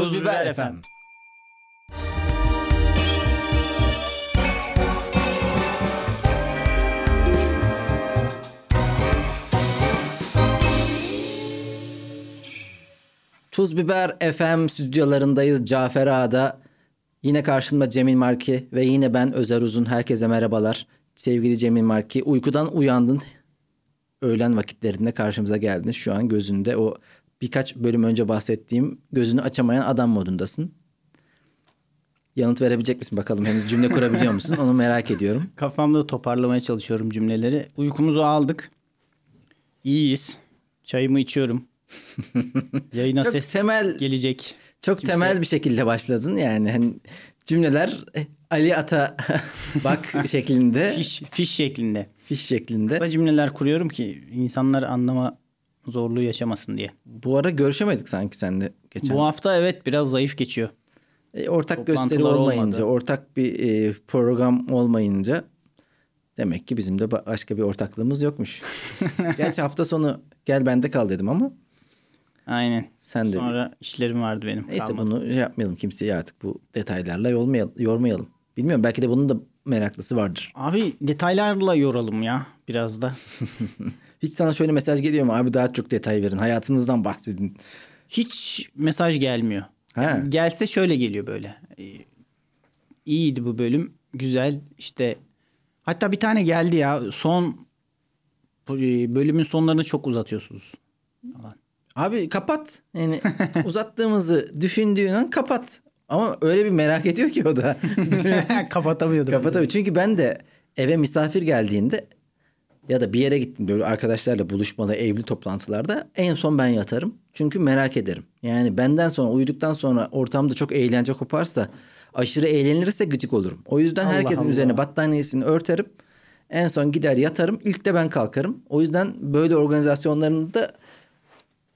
Tuz Biber efendim. Tuz Biber FM stüdyolarındayız. Cafer Ağa'da yine karşımda Cemil Marki ve yine ben Özer Uzun. Herkese merhabalar. Sevgili Cemil Marki uykudan uyandın. Öğlen vakitlerinde karşımıza geldin. Şu an gözünde o birkaç bölüm önce bahsettiğim gözünü açamayan adam modundasın. Yanıt verebilecek misin bakalım henüz cümle kurabiliyor musun? Onu merak ediyorum. Kafamda toparlamaya çalışıyorum cümleleri. Uykumuzu aldık. İyiyiz. Çayımı içiyorum. Yayına Çok ses temel- gelecek. Çok Kimse- temel bir şekilde başladın yani hani cümleler eh, Ali Ata bak şeklinde Fiş, fiş şeklinde. fiş şeklinde. Kısa cümleler kuruyorum ki insanlar anlama zorluğu yaşamasın diye. Bu ara görüşemedik sanki seninle geçen. Bu hafta evet biraz zayıf geçiyor. E, ortak gösteri olmayınca, olmadı. ortak bir e, program olmayınca demek ki bizim de ba- başka bir ortaklığımız yokmuş. Gerçi hafta sonu gel bende kal dedim ama Aynen. sen de Sonra işlerim vardı benim. neyse Kalmadı. bunu şey yapmayalım kimseyi artık bu detaylarla yormayalım, yormayalım. Bilmiyorum belki de bunun da meraklısı vardır. Abi detaylarla yoralım ya biraz da. Hiç sana şöyle mesaj geliyor mu? Abi daha çok detay verin. Hayatınızdan bahsedin. Hiç mesaj gelmiyor. Ha. Gelse şöyle geliyor böyle. Ee, İyiydi bu bölüm. Güzel. İşte hatta bir tane geldi ya. Son e, bölümün sonlarını çok uzatıyorsunuz. Falan. Abi kapat. Yani uzattığımızı düşündüğün an kapat. Ama öyle bir merak ediyor ki o da. Kapatamıyordum. Kapat Çünkü ben de eve misafir geldiğinde ya da bir yere gittim böyle arkadaşlarla buluşmalı evli toplantılarda en son ben yatarım. Çünkü merak ederim. Yani benden sonra uyuduktan sonra ortamda çok eğlence koparsa aşırı eğlenirse gıcık olurum. O yüzden Allah herkesin Allah. üzerine battaniyesini örterim. En son gider yatarım. İlk de ben kalkarım. O yüzden böyle organizasyonlarında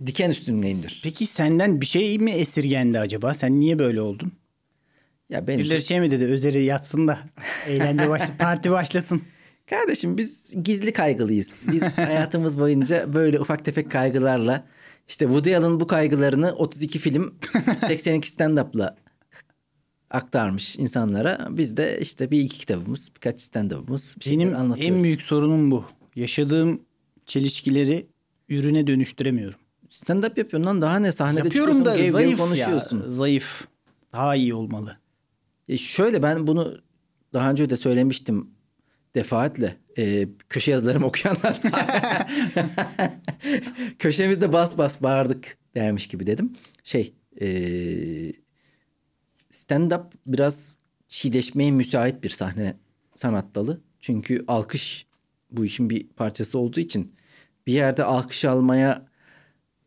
diken üstündeyimdir. Peki senden bir şey mi esirgendi acaba? Sen niye böyle oldun? Ya benim Birileri şey mi dedi? Özeri yatsın da eğlence başlasın, parti başlasın. Kardeşim biz gizli kaygılıyız. Biz hayatımız boyunca böyle ufak tefek kaygılarla işte Woody Allen bu kaygılarını 32 film 82 stand-up'la aktarmış insanlara. Biz de işte bir iki kitabımız, birkaç stand-up'ımız bir Benim en büyük sorunum bu. Yaşadığım çelişkileri ürüne dönüştüremiyorum. Stand-up yapıyorsun lan daha ne sahnede Yapıyorum da gev gev zayıf konuşuyorsun. ya. Zayıf. Daha iyi olmalı. E şöyle ben bunu daha önce de söylemiştim defaatle. E, köşe yazılarımı okuyanlar da köşemizde bas bas bağırdık dermiş gibi dedim. Şey e, stand-up biraz çiğleşmeye müsait bir sahne sanat dalı. Çünkü alkış bu işin bir parçası olduğu için bir yerde alkış almaya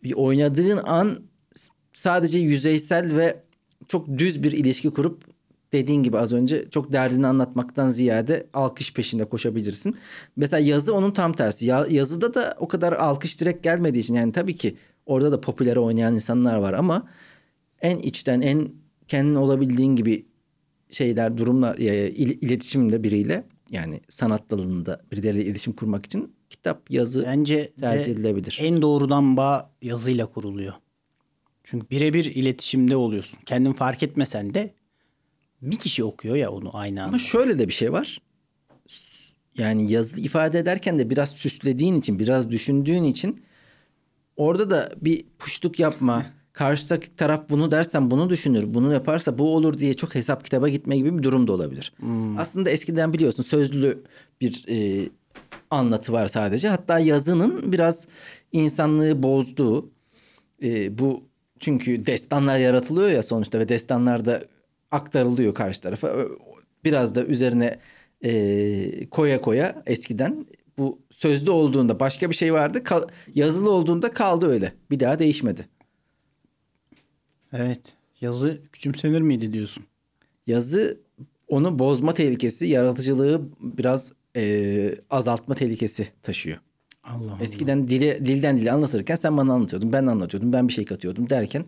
bir oynadığın an sadece yüzeysel ve çok düz bir ilişki kurup dediğin gibi az önce çok derdini anlatmaktan ziyade alkış peşinde koşabilirsin. Mesela yazı onun tam tersi. Ya, yazıda da o kadar alkış direkt gelmediği için yani tabii ki orada da popüler oynayan insanlar var ama en içten en kendin olabildiğin gibi şeyler durumla e, il- iletişimle biriyle yani sanat dalında birileriyle iletişim kurmak için kitap yazı Bence tercih edilebilir. en doğrudan bağ yazıyla kuruluyor. Çünkü birebir iletişimde oluyorsun. Kendin fark etmesen de bir kişi okuyor ya onu aynı anda. Ama şöyle de bir şey var. Yani yazılı ifade ederken de biraz süslediğin için, biraz düşündüğün için orada da bir puşluk yapma. Karşıdaki taraf bunu dersen bunu düşünür, bunu yaparsa bu olur diye çok hesap kitaba gitme gibi bir durum da olabilir. Aslında eskiden biliyorsun sözlü bir e, anlatı var sadece. Hatta yazının biraz insanlığı bozduğu e, bu çünkü destanlar yaratılıyor ya sonuçta ve destanlarda aktarılıyor karşı tarafa. Biraz da üzerine e, koya koya eskiden bu sözlü olduğunda başka bir şey vardı. kal- yazılı olduğunda kaldı öyle. Bir daha değişmedi. Evet. Yazı küçümsenir miydi diyorsun? Yazı onu bozma tehlikesi, yaratıcılığı biraz e, azaltma tehlikesi taşıyor. Allah Allah. Eskiden dile, dilden dile anlatırken sen bana anlatıyordun, ben anlatıyordum, ben bir şey katıyordum derken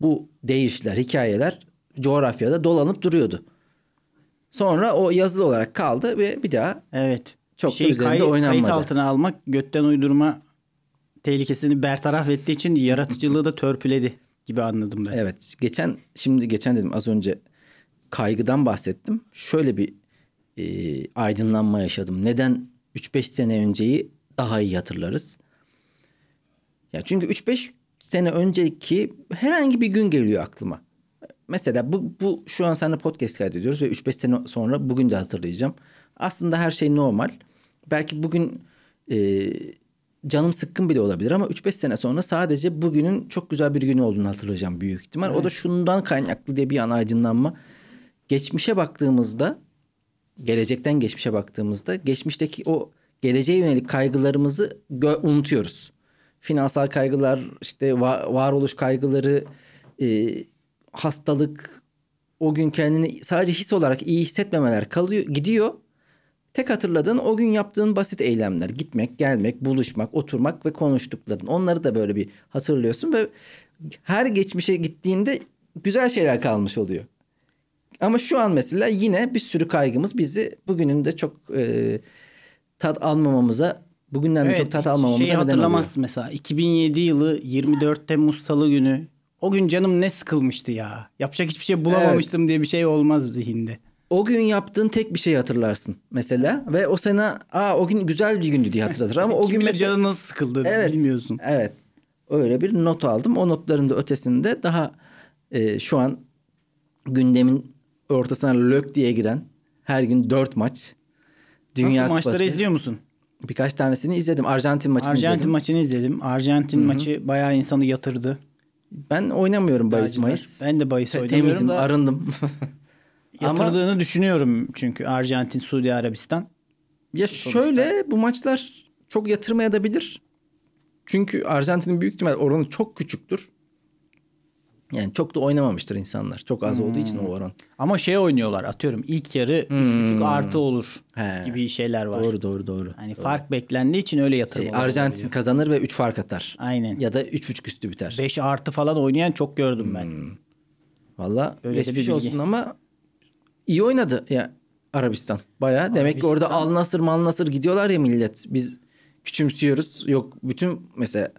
bu değişler, hikayeler coğrafyada dolanıp duruyordu. Sonra o yazılı olarak kaldı ve bir daha Evet. Çok Bir da üzerinde kay- oynanmadı. Kayıt altına almak götten uydurma tehlikesini bertaraf ettiği için yaratıcılığı da törpüledi. gibi anladım ben. Evet. Geçen şimdi geçen dedim az önce kaygıdan bahsettim. Şöyle bir e, aydınlanma yaşadım. Neden 3-5 sene önceyi daha iyi hatırlarız? Ya çünkü 3-5 sene önceki herhangi bir gün geliyor aklıma. Mesela bu, bu şu an seninle podcast kaydediyoruz ve 3-5 sene sonra bugün de hatırlayacağım. Aslında her şey normal. Belki bugün e, canım sıkkın bile olabilir ama 3-5 sene sonra sadece bugünün çok güzel bir günü olduğunu hatırlayacağım büyük ihtimal. O da şundan kaynaklı diye bir an aydınlanma. Geçmişe baktığımızda, gelecekten geçmişe baktığımızda geçmişteki o geleceğe yönelik kaygılarımızı unutuyoruz. Finansal kaygılar, işte va- varoluş kaygıları, e, hastalık, o gün kendini sadece his olarak iyi hissetmemeler kalıyor, gidiyor. Tek hatırladığın o gün yaptığın basit eylemler. Gitmek, gelmek, buluşmak, oturmak ve konuştukların. Onları da böyle bir hatırlıyorsun ve her geçmişe gittiğinde güzel şeyler kalmış oluyor. Ama şu an mesela yine bir sürü kaygımız bizi bugünün de çok e, tat almamamıza, bugünden de çok tat almamamıza şeyi neden hatırlamaz oluyor. mesela 2007 yılı 24 Temmuz Salı günü. O gün canım ne sıkılmıştı ya. Yapacak hiçbir şey bulamamıştım diye bir şey olmaz zihinde. O gün yaptığın tek bir şeyi hatırlarsın mesela ve o sana aa o gün güzel bir gündü diye hatırlatır ama o gün mesela canın nasıl sıkıldı Evet. bilmiyorsun. Evet. Öyle bir not aldım. O notların da ötesinde daha e, şu an gündemin ortasına lök diye giren her gün dört maç. Dünya Nasıl maçları Kupası. izliyor musun? Birkaç tanesini izledim. Arjantin maçını Arjantin izledim. maçını izledim. Arjantin maçı bayağı insanı yatırdı. Ben oynamıyorum bahis. Mayıs. Ben de bahis oynamıyorum Temizim, da arındım. Ama yatırdığını düşünüyorum çünkü Arjantin, Suudi Arabistan. ya şöyle bu maçlar çok yatırmaya da bilir. Çünkü Arjantin'in büyük ihtimal oranı çok küçüktür. Yani çok da oynamamıştır insanlar. Çok az olduğu için Hmm. o oran. Ama şey oynuyorlar atıyorum ilk yarı 3.5 artı olur Hmm. He. gibi şeyler var. Doğru doğru doğru. Hani fark beklendiği için öyle yatırım Şey, Arjantin kazanır ve 3 fark atar. Aynen. Ya da 3.5 üstü biter. 5 artı falan oynayan çok gördüm ben. Hmm. Valla Öyle bir bilgi. olsun ama iyi oynadı ya Arabistan. Bayağı demek ki orada Al Nasır Mal Nasır gidiyorlar ya millet. Biz küçümsüyoruz. Yok bütün mesela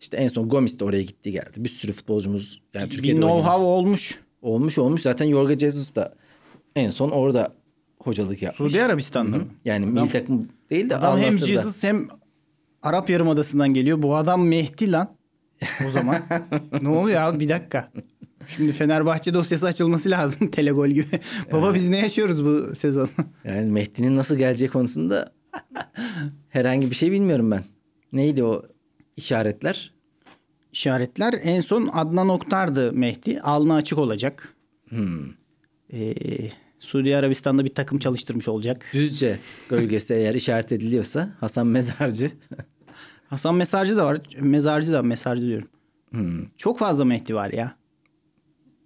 işte en son Gomis de oraya gitti geldi. Bir sürü futbolcumuz yani Bir Türkiye'de oynayan- know-how olmuş. olmuş olmuş. Zaten Jorge Jesus da en son orada hocalık yapmış. Suudi Arabistan'da mı? Yani milli takım değil de Adam hem. Jesus hem Arap Yarımadası'ndan geliyor. Bu adam Mehdi lan. O zaman. ne oluyor abi bir dakika. Şimdi Fenerbahçe dosyası açılması lazım telegol gibi. Baba biz ne yaşıyoruz bu sezon? Yani Mehdi'nin nasıl geleceği konusunda herhangi bir şey bilmiyorum ben. Neydi o işaretler? İşaretler en son Adnan Oktar'dı Mehdi. Alnı açık olacak. Hmm. Ee, Suudi Arabistan'da bir takım çalıştırmış olacak. Düzce bölgesi eğer işaret ediliyorsa Hasan Mezarcı. Hasan Mesarcı da var. Mezarcı da Mesarcı diyorum. Hmm. Çok fazla Mehdi var ya.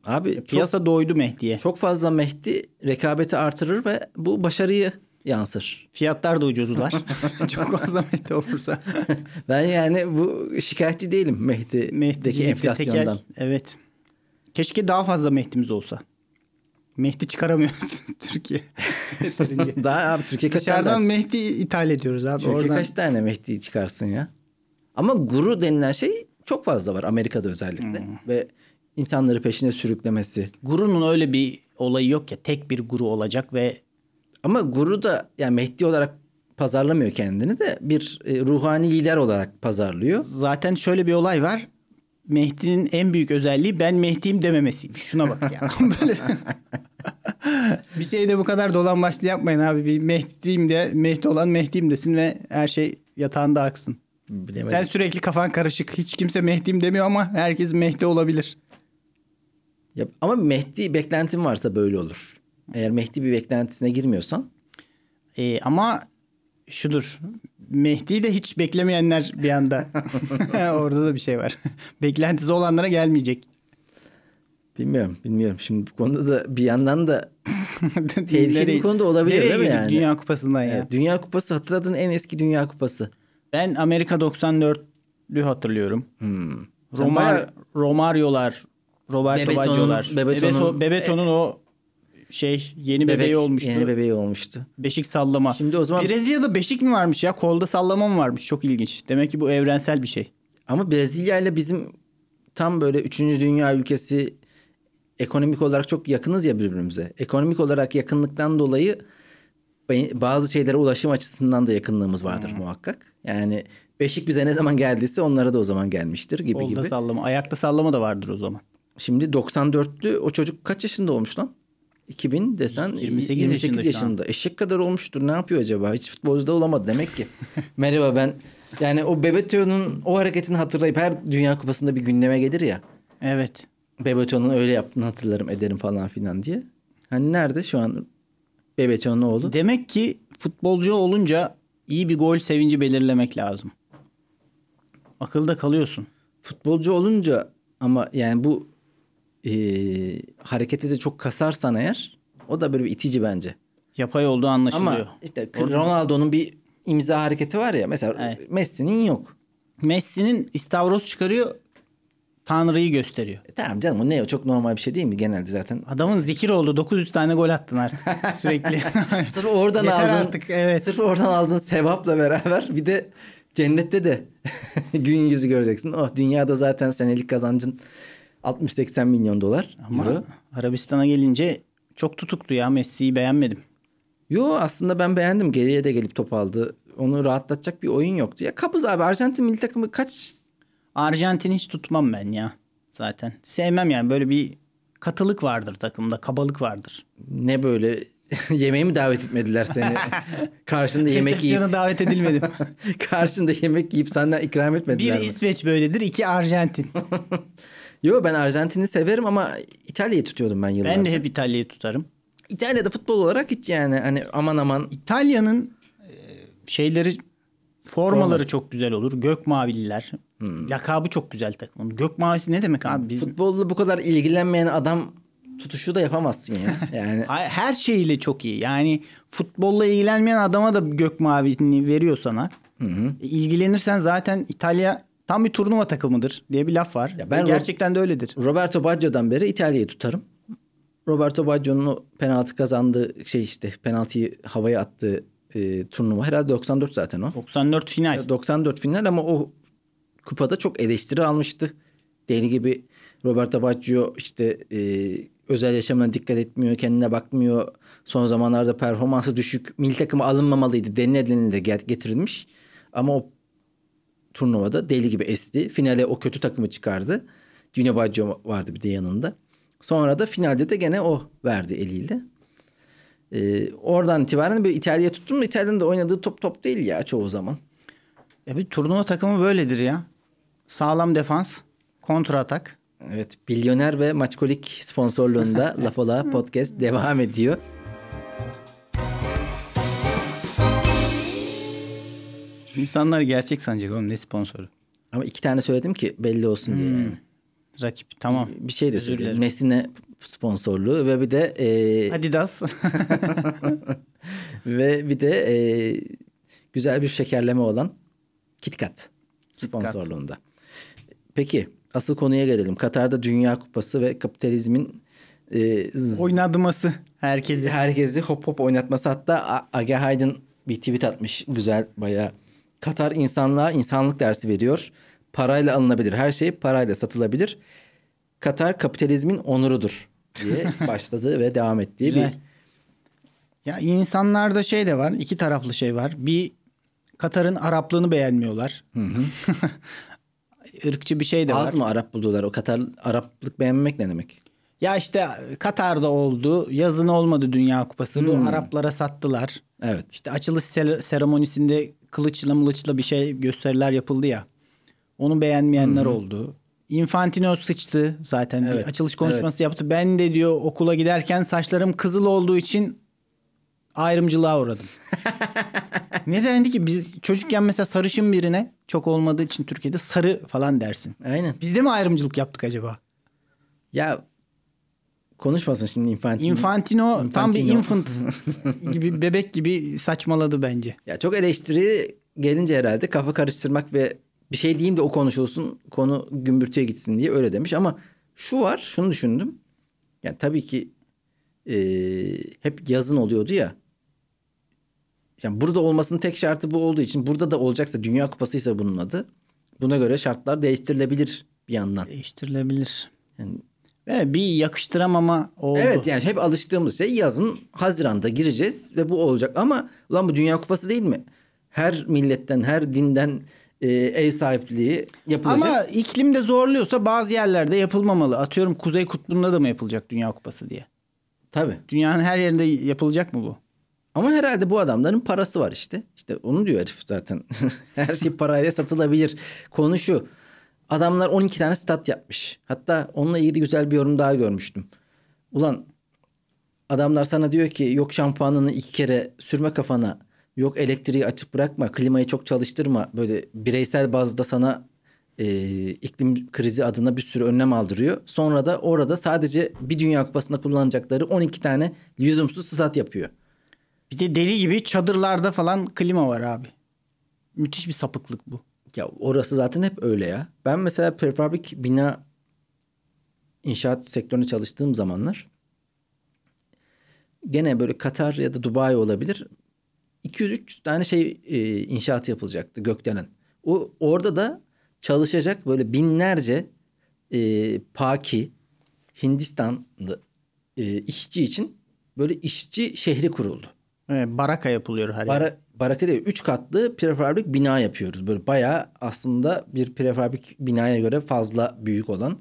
Abi çok, Piyasa doydu Mehdi'ye. çok fazla Mehdi rekabeti artırır ve bu başarıyı yansır. Fiyatlar da ucuzlar. Çok fazla Mehdi olursa. Ben yani bu şikayetçi değilim Mehdi'deki Mehdi'cilikte enflasyondan. tekel. Evet. Keşke daha fazla Mehdi'miz olsa. Mehdi çıkaramıyor Türkiye. Daha abi Türkiye kaç Dışarıdan Mehdi ithal ediyoruz abi. Türkiye Oradan kaç tane Mehdi çıkarsın ya? Ama guru denilen şey çok fazla var Amerika'da özellikle. Hmm. Ve insanları peşine sürüklemesi. Guru'nun öyle bir olayı yok ya. Tek bir guru olacak ve Ama guru da yani Mehdi olarak pazarlamıyor kendini de bir e, ruhani lider olarak pazarlıyor. zaten şöyle bir olay var. Mehdi'nin en büyük özelliği ben Mehdi'yim dememesiymiş. Şuna bak ya. Böyle... bir şeyde bu kadar dolan başlı yapmayın abi. Bir Mehdi'yim de Mehdi olan Mehdi'yim desin ve her şey yatağında aksın. Bilemedim. Sen sürekli kafan karışık. Hiç kimse Mehdi'yim demiyor ama herkes Mehdi olabilir. Ya, ama Mehdi beklentin varsa böyle olur. Eğer Mehdi bir beklentisine girmiyorsan Ee, ama şudur. Mehdi'yi de hiç beklemeyenler bir anda. Orada da bir şey var. Beklentisi olanlara gelmeyecek. bilmiyorum bilmiyorum. Şimdi bu konuda da bir yandan da tehlikeli bir konuda olabilir nereye değil mi yani? Dünya Kupası'ndan ya. Evet, Dünya Kupası hatırladığın en eski Dünya Kupası. Ben Amerika 94'lü hatırlıyorum. Hmm. Romar, bayağı- Romario'lar, Roberto Bebeto'nun- Baggio'lar. Bebeto'nun- Bebeto- Bebeto'nun o şey yeni Bebek, bebeği olmuştu. Yeni bebeği olmuştu. Beşik sallama. Şimdi o zaman- Brezilya'da beşik mi varmış ya? Kolda sallama mı varmış? Çok ilginç. Demek ki bu evrensel bir şey. Ama Brezilya ile bizim tam böyle 3. dünya ülkesi ekonomik olarak çok yakınız ya birbirimize. Ekonomik olarak yakınlıktan dolayı bazı şeylere ulaşım açısından da yakınlığımız vardır muhakkak. Yani Beşik bize ne zaman geldiyse onlara da o zaman gelmiştir gibi Kolda gibi. sallama. Ayakta sallama da vardır o zaman. Şimdi 94'lü o çocuk kaç yaşında olmuş lan? 2000 desen 28 28, yaşında yaşında. Eşek kadar olmuştur. Ne yapıyor acaba? Hiç futbolcu da olamadı demek ki. Merhaba ben yani o Bebeto'nun o hareketini hatırlayıp her Dünya Kupası'nda bir gündeme gelir ya. Evet. Bebeto'nun öyle yaptığını hatırlarım ederim falan filan diye. Hani nerede şu an Bebeto'nun oğlu? Demek ki futbolcu olunca iyi bir gol sevinci belirlemek lazım. Akılda kalıyorsun. Futbolcu olunca ama yani bu e, hareketi de çok kasarsan eğer o da böyle bir itici bence. Yapay olduğu anlaşılıyor. Ama işte Ronaldo'nun bir imza hareketi var ya mesela Evet. Messi'nin yok. Messi'nin istavroz çıkarıyor. Tanrı'yı gösteriyor. E tamam canım o ne o çok normal bir şey değil mi genelde zaten. Adamın zikir oldu. 900 tane gol attın artık sürekli. Sırf oradan Yeter aldığın, artık, evet. Sırf oradan aldığın sevapla beraber bir de cennette de gün yüzü göreceksin. Oh dünyada zaten senelik kazancın 60-80 milyon dolar. Ama euro. Arabistan'a gelince çok tutuktu ya. Messi'yi beğenmedim. Yo aslında ben beğendim. Geriye de gelip top aldı. Onu rahatlatacak bir oyun yoktu. Ya kabız abi Arjantin milli takımı kaç Arjantin hiç tutmam ben ya zaten. Sevmem yani böyle bir katılık vardır takımda. Kabalık vardır. ne böyle yemeğe mi davet etmediler seni? Karşında yemek yiyip davet edilmedim. karşında yemek yiyip senden ikram bir etmediler mi? İsveç böyledir. iki Arjantin. Yo ben Arjantin'i severim ama İtalya'yı tutuyordum ben yıllarca. ben de hep İtalya'yı tutarım. İtalya'da futbol olarak hiç yani hani aman aman İtalya'nın e, şeyleri formaları Forması. çok güzel olur. Gök mavililer. Lakabı çok güzel takımın. Gök mavisi ne demek abi? Biz futbolla bu kadar ilgilenmeyen adam tutuşu da yapamazsın ya. Yani her şeyiyle çok iyi. Yani futbolla ilgilenmeyen adama da gök mavini veriyor sana. E, İlgilenirsen zaten İtalya tam bir turnuva takımıdır diye bir laf var. Ya ben Ve gerçekten de öyledir. Roberto Baggio'dan beri İtalya'yı tutarım. Roberto Baggio'nun o penaltı kazandığı şey işte penaltıyı havaya attığı e, turnuva herhalde 94 zaten o. 94 final. 94 final ama o kupada çok eleştiri almıştı. Deli gibi Roberto Baggio işte e, özel yaşamına dikkat etmiyor, kendine bakmıyor. Son zamanlarda performansı düşük. Milli takıma alınmamalıydı denilebilir de get- getirilmiş. Ama o turnuvada deli gibi esti. Finale o kötü takımı çıkardı. Dino Baggio vardı bir de yanında. Sonra da finalde de gene o verdi eliyle. Ee, oradan itibaren bir İtalya'ya tuttum. İtalya'nın da oynadığı top top değil ya çoğu zaman. Ya bir turnuva takımı böyledir ya. Sağlam defans, kontra atak. Evet, Bilyoner ve Maçkolik sponsorluğunda Laf Ola Podcast devam ediyor. İnsanlar gerçek sanacak oğlum ne sponsoru. Ama iki tane söyledim ki belli olsun diye. yani. Rakip tamam. Bir şey de dilerim. Nesine sponsorluğu ve bir de e, Adidas. ve bir de e, güzel bir şekerleme olan KitKat sponsorluğunda. Peki asıl konuya gelelim. Katar'da Dünya Kupası ve kapitalizmin e, z- herkesi. herkesi hop hop oynatması. Hatta A- Age Haydn bir tweet atmış. Güzel bayağı. Katar insanlığa insanlık dersi veriyor. Parayla alınabilir. Her şey parayla satılabilir. Katar kapitalizmin onurudur diye başladı ve devam ettiği bir. Ya insanlarda şey de var. iki taraflı şey var. Bir Katar'ın Araplığını beğenmiyorlar. Irkçı bir şey de var. az mı Arap buldular? O Katar Araplık beğenmemek ne demek? Ya işte Katar'da oldu. Yazın olmadı Dünya Kupası. Bu Araplara sattılar. Evet. İşte açılış seremonisinde kılıçla mılıçla bir şey gösteriler yapıldı ya. Onu beğenmeyenler oldu. Infantino sıçtı zaten. Evet, Bir açılış konuşması yaptı. Ben de diyor okula giderken saçlarım kızıl olduğu için ayrımcılığa uğradım. ne dendi ki biz çocukken mesela sarışın birine çok olmadığı için Türkiye'de sarı falan dersin. Aynen. Biz de mi ayrımcılık yaptık acaba? Ya konuşmasın şimdi Infantino. Infantino, tam bir Infantino. infant gibi bebek gibi saçmaladı bence. Ya çok eleştiri gelince herhalde kafa karıştırmak ve bir şey diyeyim de o konuşulsun konu gümbürtüye gitsin diye öyle demiş ama şu var şunu düşündüm. Yani tabii ki e, hep yazın oluyordu ya. Yani burada olmasının tek şartı bu olduğu için burada da olacaksa Dünya Kupası ise bunun adı. Buna göre şartlar değiştirilebilir bir yandan. Değiştirilebilir. Yani Ve bir yakıştıramama oldu. Evet yani hep alıştığımız şey yazın Haziran'da gireceğiz ve bu olacak ama ulan bu Dünya Kupası değil mi? Her milletten, her dinden e, ev sahipliği yapılacak. Ama iklim de zorluyorsa bazı yerlerde yapılmamalı. Atıyorum Kuzey Kutbu'nda da mı yapılacak Dünya Kupası diye. Tabii. Dünyanın her yerinde yapılacak mı bu? Ama herhalde bu adamların parası var işte. İşte onu diyor herif zaten. Her şey parayla satılabilir. Konu şu. Adamlar 12 tane stat yapmış. Hatta onunla ilgili güzel bir yorum daha görmüştüm. Ulan adamlar sana diyor ki yok şampuanını iki kere sürme kafana. Yok elektriği açıp bırakma. Klimayı çok çalıştırma. Böyle bireysel bazda sana e, iklim krizi adına bir sürü önlem aldırıyor. Sonra da orada sadece bir dünya kupasında kullanacakları 12 tane lüzumsuz stat yapıyor. Bir de deli gibi çadırlarda falan klima var abi. Müthiş bir sapıklık bu. Ya orası zaten hep öyle ya. Ben mesela prefabrik bina inşaat sektöründe çalıştığım zamanlar gene böyle Katar ya da Dubai olabilir. 200-300 tane şey e, inşaat yapılacaktı gökdelen. O orada da çalışacak böyle binlerce e, Paki Hindistanlı e, işçi için böyle işçi şehri kuruldu. Evet, baraka yapılıyor her. Bara, baraka değil. Üç katlı prefabrik bina yapıyoruz. Böyle bayağı aslında bir prefabrik binaya göre fazla büyük olan.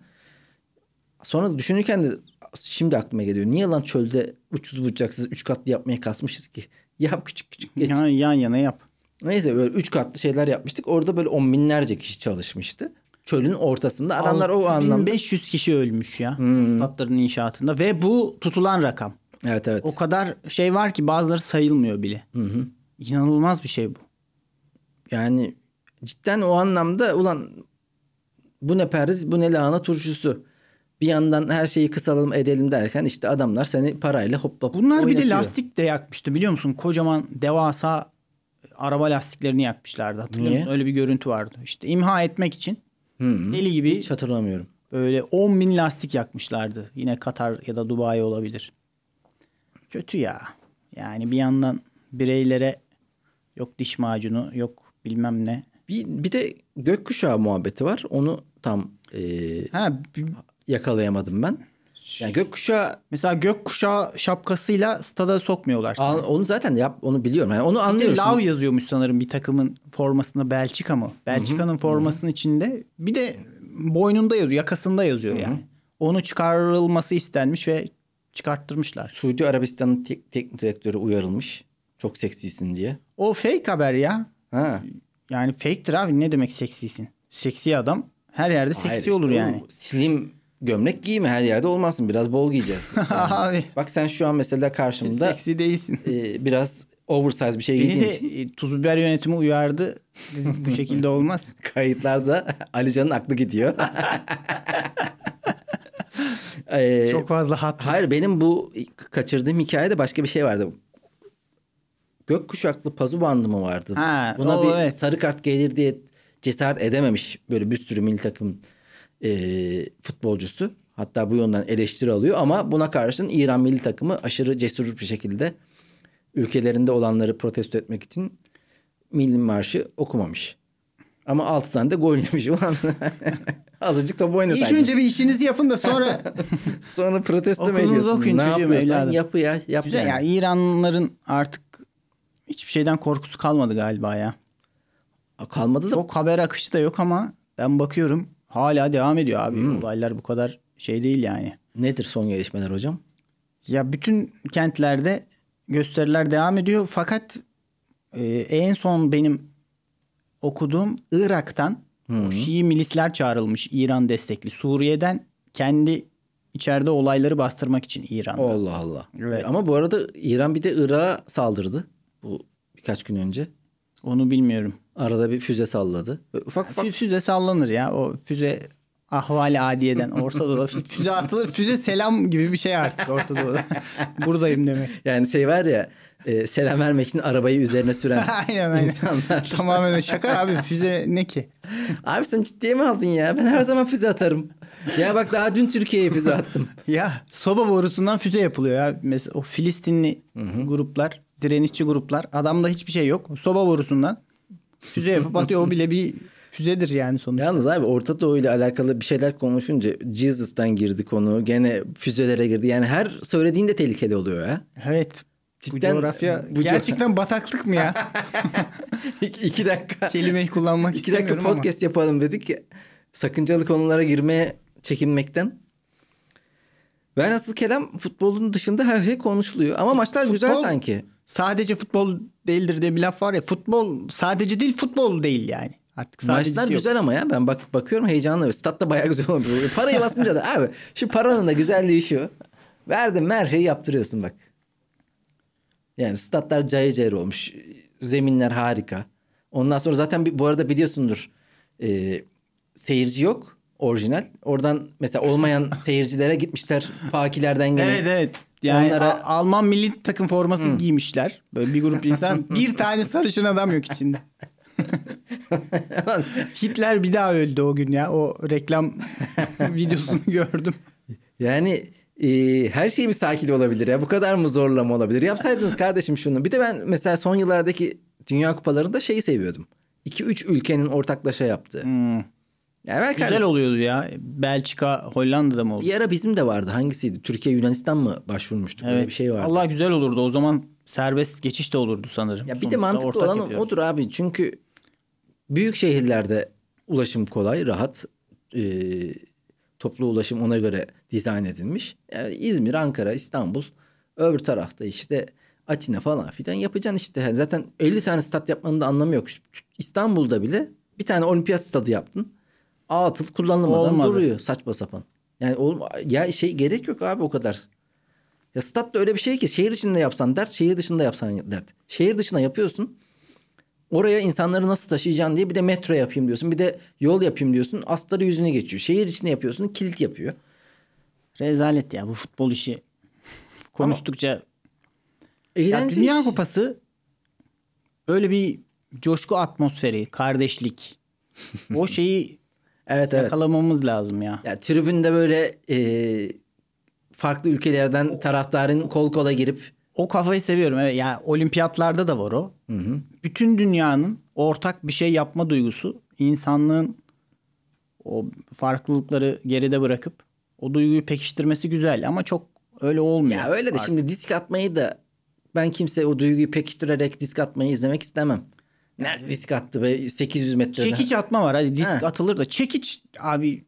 Sonra düşünürken de şimdi aklıma geliyor. Niye lan çölde uçsuz bucaksız üç katlı yapmaya kasmışız ki? Yap küçük küçük geç. Yan, yan yana yap. Neyse böyle üç katlı şeyler yapmıştık. Orada böyle on binlerce kişi çalışmıştı. Çölün ortasında adamlar o anlamda. 1500 kişi ölmüş ya statların inşaatında ve bu tutulan rakam. Evet evet. O kadar şey var ki bazıları sayılmıyor bile. Hı hı. İnanılmaz bir şey bu. Yani cidden o anlamda ulan bu ne periz bu ne lahana turşusu. Bir yandan her şeyi kısalım edelim derken işte adamlar seni parayla hopla Bunlar bir de oynatıyor. lastik de yakmıştı biliyor musun? Kocaman devasa araba lastiklerini yakmışlardı. Hatırlıyor Niye? musun? Öyle bir görüntü vardı. İşte imha etmek için Hı hı. deli gibi Hiç hatırlamıyorum. böyle 10 bin lastik yakmışlardı. Yine Katar ya da Dubai olabilir. Kötü ya. Yani bir yandan bireylere yok diş macunu yok bilmem ne. Bir, bir de gökkuşağı muhabbeti var. Onu tam e, Ha, yakalayamadım ben. Yani gökkuşağı mesela gökkuşağı şapkasıyla stada sokmuyorlar. seni. onu zaten yap onu biliyorum. Yani onu Bir de. Lav yazıyormuş sanırım bir takımın formasında Belçika mı? Belçika'nın formasının içinde bir de boynunda yazıyor, yakasında yazıyor yani. Onu çıkarılması istenmiş ve çıkarttırmışlar. Suudi Arabistan'ın tek, teknik direktörü uyarılmış. Çok seksisin diye. O fake haber ya. Ha. Yani fake'tir abi ne demek seksisin? Seksi adam her yerde seksi Hayır işte olur yani. Slim gömlek giyme her yerde olmasın. Biraz bol giyeceğiz. Yani. Abi Bak sen şu an mesela karşımda seksi değilsin. e, biraz oversize bir şey Beni giydiğin de için. e, tuz biber yönetimi uyardı. Bu şekilde olmaz. Kayıtlarda Alican'ın aklı gidiyor. Ee, Çok fazla hat. Hayır benim bu kaçırdığım hikayede başka bir şey vardı. Gökkuşaklı pazu bandı mı vardı? Ha, Buna o bir evet. sarı kart gelir diye cesaret edememiş böyle bir sürü milli takım e, futbolcusu. Hatta bu yönden eleştiri alıyor ama buna karşın İran milli takımı aşırı cesur bir şekilde ülkelerinde olanları protesto etmek için milli marşı okumamış. Ama 6 tane de gol yemiş. Azıcık top İlk oynasaydın. önce bir işinizi yapın da sonra Sonra protesto mu Okulunuzu ediyorsun? okuyun ne çocuğum, evladım. yapı ya. Yap Güzel yani. ya İranlıların artık hiçbir şeyden korkusu kalmadı galiba ya. Kalmadı da Çok haber akışı da yok ama ben bakıyorum hala devam ediyor abi. Hmm. Olaylar bu kadar şey değil yani. nedir son gelişmeler hocam? Ya bütün kentlerde gösteriler devam ediyor fakat e, en son benim okuduğum Irak'tan o Şii milisler çağrılmış İran destekli. Suriye'den kendi içeride olayları bastırmak için İran'da. Allah Allah. Evet. Ama bu arada İran bir de Irak'a saldırdı. Bu birkaç gün önce. Onu bilmiyorum. Arada bir füze salladı. Ufak ufak Fü- Füze sallanır ya. O füze ahvali adiyeden Orta Doğu'da. füze atılır. Füze selam gibi bir şey artık Orta Doğu'da. Buradayım demek. yani şey var ya e, selam vermek için arabayı üzerine süren Aynen aynen. insanlar. Tamamen şaka abi. Füze ne ki? Abi sen ciddiye mi aldın ya? Ben her zaman füze atarım. Ya bak daha dün Türkiye'ye füze attım. Ya soba borusundan füze yapılıyor ya. Mesela o Filistinli gruplar, direnişçi gruplar. Adamda hiçbir şey yok. Soba borusundan füze yapıp atıyor. O bile bir Füzedir yani sonuçta. Yalnız abi Orta Doğu ile alakalı bir şeyler konuşunca Jesus'tan girdi konu. Gene füzelere girdi. Yani her söylediğinde tehlikeli oluyor ya. Evet. Cidden bu coğrafya bu co- gerçekten bataklık mı ya? İki, iki dakika. Kelimeyi kullanmak iki dakika podcast yapalım dedik. Sakıncalı konulara girmeye çekinmekten. Ben asıl kelam futbolun dışında her şey konuşuluyor. Ama maçlar güzel Futbol- sanki. Sadece futbol değildir diye bir laf var ya. Futbol sadece değil futbol değil yani. Artık Maçlar güzel ama ya ben bak bakıyorum heyecanlı. Statta bayağı güzel oluyor. Parayı basınca da abi şu paranın da güzelliği şu. Verdim her şeyi yaptırıyorsun bak. Yani statlar cayır cayır olmuş. Zeminler harika. Ondan sonra zaten bir, bu arada biliyorsundur. e, seyirci yok orijinal. Oradan mesela olmayan seyircilere gitmişler. Pakilerden gene. Evet evet. Yani Onlara- Alman milli takım forması giymişler. Böyle bir grup insan. bir tane sarışın adam yok içinde. Hitler bir daha öldü o gün ya. O reklam videosunu gördüm. Yani e, her şey mi sakin olabilir ya? Bu kadar mı zorlama olabilir? Yapsaydınız kardeşim şunu. Bir de ben mesela son yıllardaki Dünya Kupalarında şeyi seviyordum. 2-3 ülkenin ortaklaşa yaptığı. Hmm. Ben Güzel kardeşim, oluyordu ya. Belçika, Hollanda'da mı oldu? bir ara bizim de vardı. Hangisiydi? Türkiye Yunanistan mı başvurmuştuk? Böyle bir şey vardı. Allah güzel olurdu. O zaman serbest geçiş de olurdu sanırım. Ya bir de Sonuçta mantıklı ortak olan yapıyoruz. odur abi. Çünkü büyük şehirlerde ulaşım kolay, rahat. Ee, toplu ulaşım ona göre dizayn edilmiş. Yani İzmir, Ankara, İstanbul. Öbür tarafta işte Atina falan filan yapacaksın işte. Zaten 50 tane stat yapmanın da anlamı yok. İstanbul'da bile bir tane olimpiyat stadı yaptın. Atıl kullanılmadan Olmadı. duruyor saçma sapan. Yani oğlum, ya şey gerek yok abi o kadar. Ya stat da öyle bir şey ki şehir içinde yapsan dert, şehir dışında yapsan dert. Şehir dışına yapıyorsun. Oraya insanları nasıl taşıyacaksın diye bir de metro yapayım diyorsun. Bir de yol yapayım diyorsun. Astarı yüzüne geçiyor. Şehir içinde yapıyorsun. Kilit yapıyor. Rezalet ya bu futbol işi. Konuştukça ya Eğlence Dünya. Kupası böyle bir coşku atmosferi, kardeşlik. o şeyi Evet evet. yakalamamız lazım ya. Ya tribünde böyle e, farklı ülkelerden taraftarın kol kola girip O kafayı seviyorum. Evet, yani olimpiyatlarda da var o. Bütün dünyanın ortak bir şey yapma duygusu insanlığın o farklılıkları geride bırakıp o duyguyu pekiştirmesi güzel ama çok öyle olmuyor. ya öyle de Artık. şimdi disk atmayı da ben kimse o duyguyu pekiştirerek disk atmayı izlemek istemem. Ne disk attı be 800 metreden. Çekiç atma var. Hadi disk Ha. atılır da çekiç abi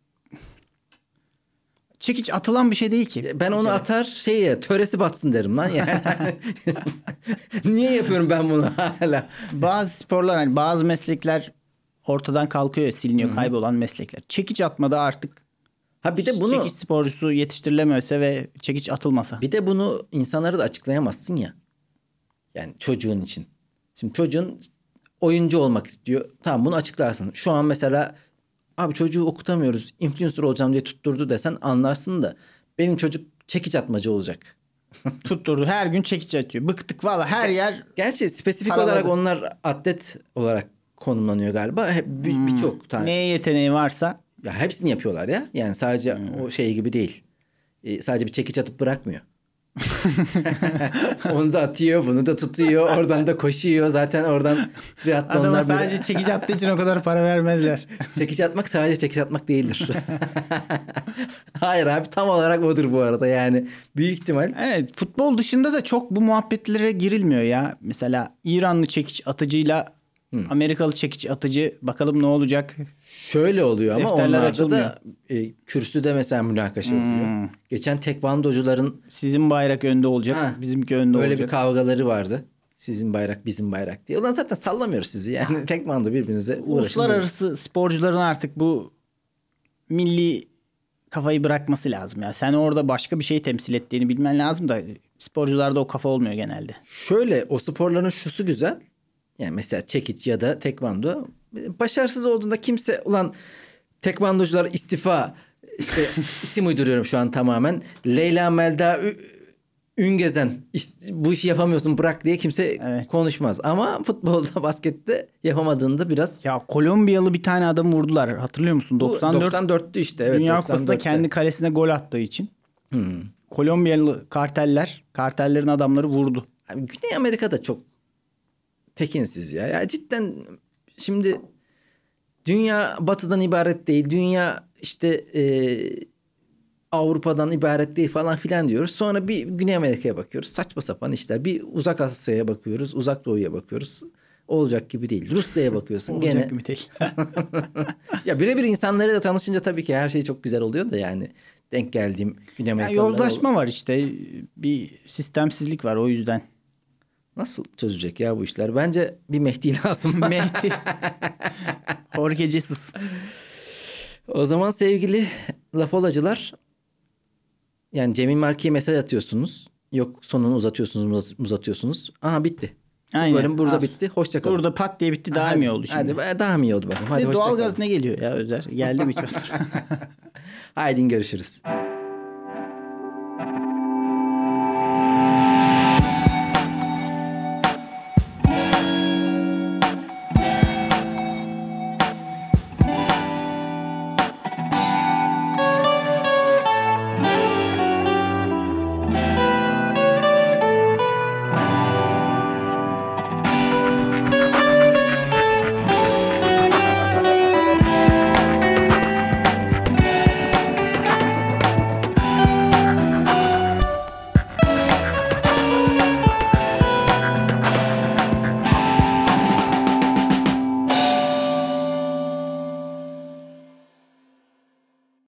çekiç atılan bir şey değil ki. Ben onu atar şey ya töresi batsın derim lan yani. Niye yapıyorum ben bunu hala? Bazı sporlar hani bazı meslekler ortadan kalkıyor siliniyor kaybolan meslekler. Çekiç atmada artık Ha bir de bunu çekiç sporcusu yetiştirilemese ve çekiç atılmasa. bir de bunu insanlara da açıklayamazsın ya. Yani çocuğun için. Şimdi çocuğun oyuncu olmak istiyor. Tamam bunu açıklarsın. Şu an mesela abi çocuğu okutamıyoruz. Influencer olacağım diye tutturdu desen anlarsın da benim çocuk çekiç atmacı olacak. Tutturdu her gün çekiç atıyor. Bıktık valla her yer Gerçi spesifik Paraladı. olarak onlar atlet olarak konumlanıyor galiba. Hep bir- birçok tane. neye yeteneği varsa Ya hepsini yapıyorlar ya. Yani sadece o şey gibi değil. E, sadece bir çekiç atıp bırakmıyor. Onu da atıyor, bunu da tutuyor, oradan da koşuyor. Zaten oradan adama triatlonlar böyle- sadece çekiç attığı için o kadar para vermezler. çekiç atmak sadece çekiç atmak değildir. Hayır abi tam olarak odur bu arada yani. Büyük ihtimal Evet futbol dışında da çok bu muhabbetlere girilmiyor ya. Mesela İranlı çekiç atıcıyla Amerikalı çekiç atıcı bakalım ne olacak. şöyle oluyor ama Defterler onlarda açılmıyor. da e, kürsüde mesela münakaşa oluyor. Geçen tekvandocuların Sizin bayrak önde olacak, Ha, bizimki önde Öyle olacak. bir kavgaları vardı. Sizin bayrak bizim bayrak diye. Ulan zaten sallamıyoruz sizi yani. Tekvando birbirinize uğraşın. Uluslararası sporcuların artık bu milli kafayı bırakması lazım ya. Sen orada başka bir şey temsil ettiğini bilmen lazım da sporcularda o kafa olmuyor genelde. Şöyle o sporların şusu güzel. Yani mesela çekiç ya da tekvando. Başarısız olduğunda kimse ulan tekvandocular istifa işte isim uyduruyorum şu an tamamen. Leyla Melda Üngezen "İst- bu işi yapamıyorsun bırak diye kimse Evet. konuşmaz. Ama futbolda baskette yapamadığında biraz Ya Kolombiyalı bir tane adam vurdular. Hatırlıyor musun? Bu 94 94'tü işte evet. Dünya Kupası'nda 94'te. kendi kalesine gol attığı için. Hmm. Kolombiyalı karteller, kartellerin adamları vurdu. Güney Amerika'da çok tekinsiz ya. Ya cidden şimdi Dünya batıdan ibaret değil. Dünya işte e, Avrupa'dan ibaret değil falan filan diyoruz. Sonra bir Güney Amerika'ya bakıyoruz. Saçma sapan işler. Bir uzak Asya'ya bakıyoruz. Uzak Doğu'ya bakıyoruz. Olacak gibi değil. Rusya'ya bakıyorsun Olacak gene. gibi değil. ya birebir insanlarıyla tanışınca tabii ki her şey çok güzel oluyor da yani. Denk geldiğim Güney Ya Amerikalılara yozlaşma var işte. Bir sistemsizlik var o yüzden. Nasıl çözecek ya bu işler? Bence bir Mehdi lazım. Mehdi. Jorge Jesus. o zaman sevgili lapolacılar yani Cemil Marki'ye mesaj atıyorsunuz. Yok sonunu uzatıyorsunuz uzat- uzatıyorsunuz. Aha bitti. Bu Aynen. bölüm burada Al. bitti. Hoşça kalın. Burada pat diye bitti daha Hadi, mı iyi oldu şimdi? Hadi daha mı iyi oldu bakalım. Hadi hoşça doğalgaz ne geliyor ya Özer? Geldi mi çok? Haydi görüşürüz.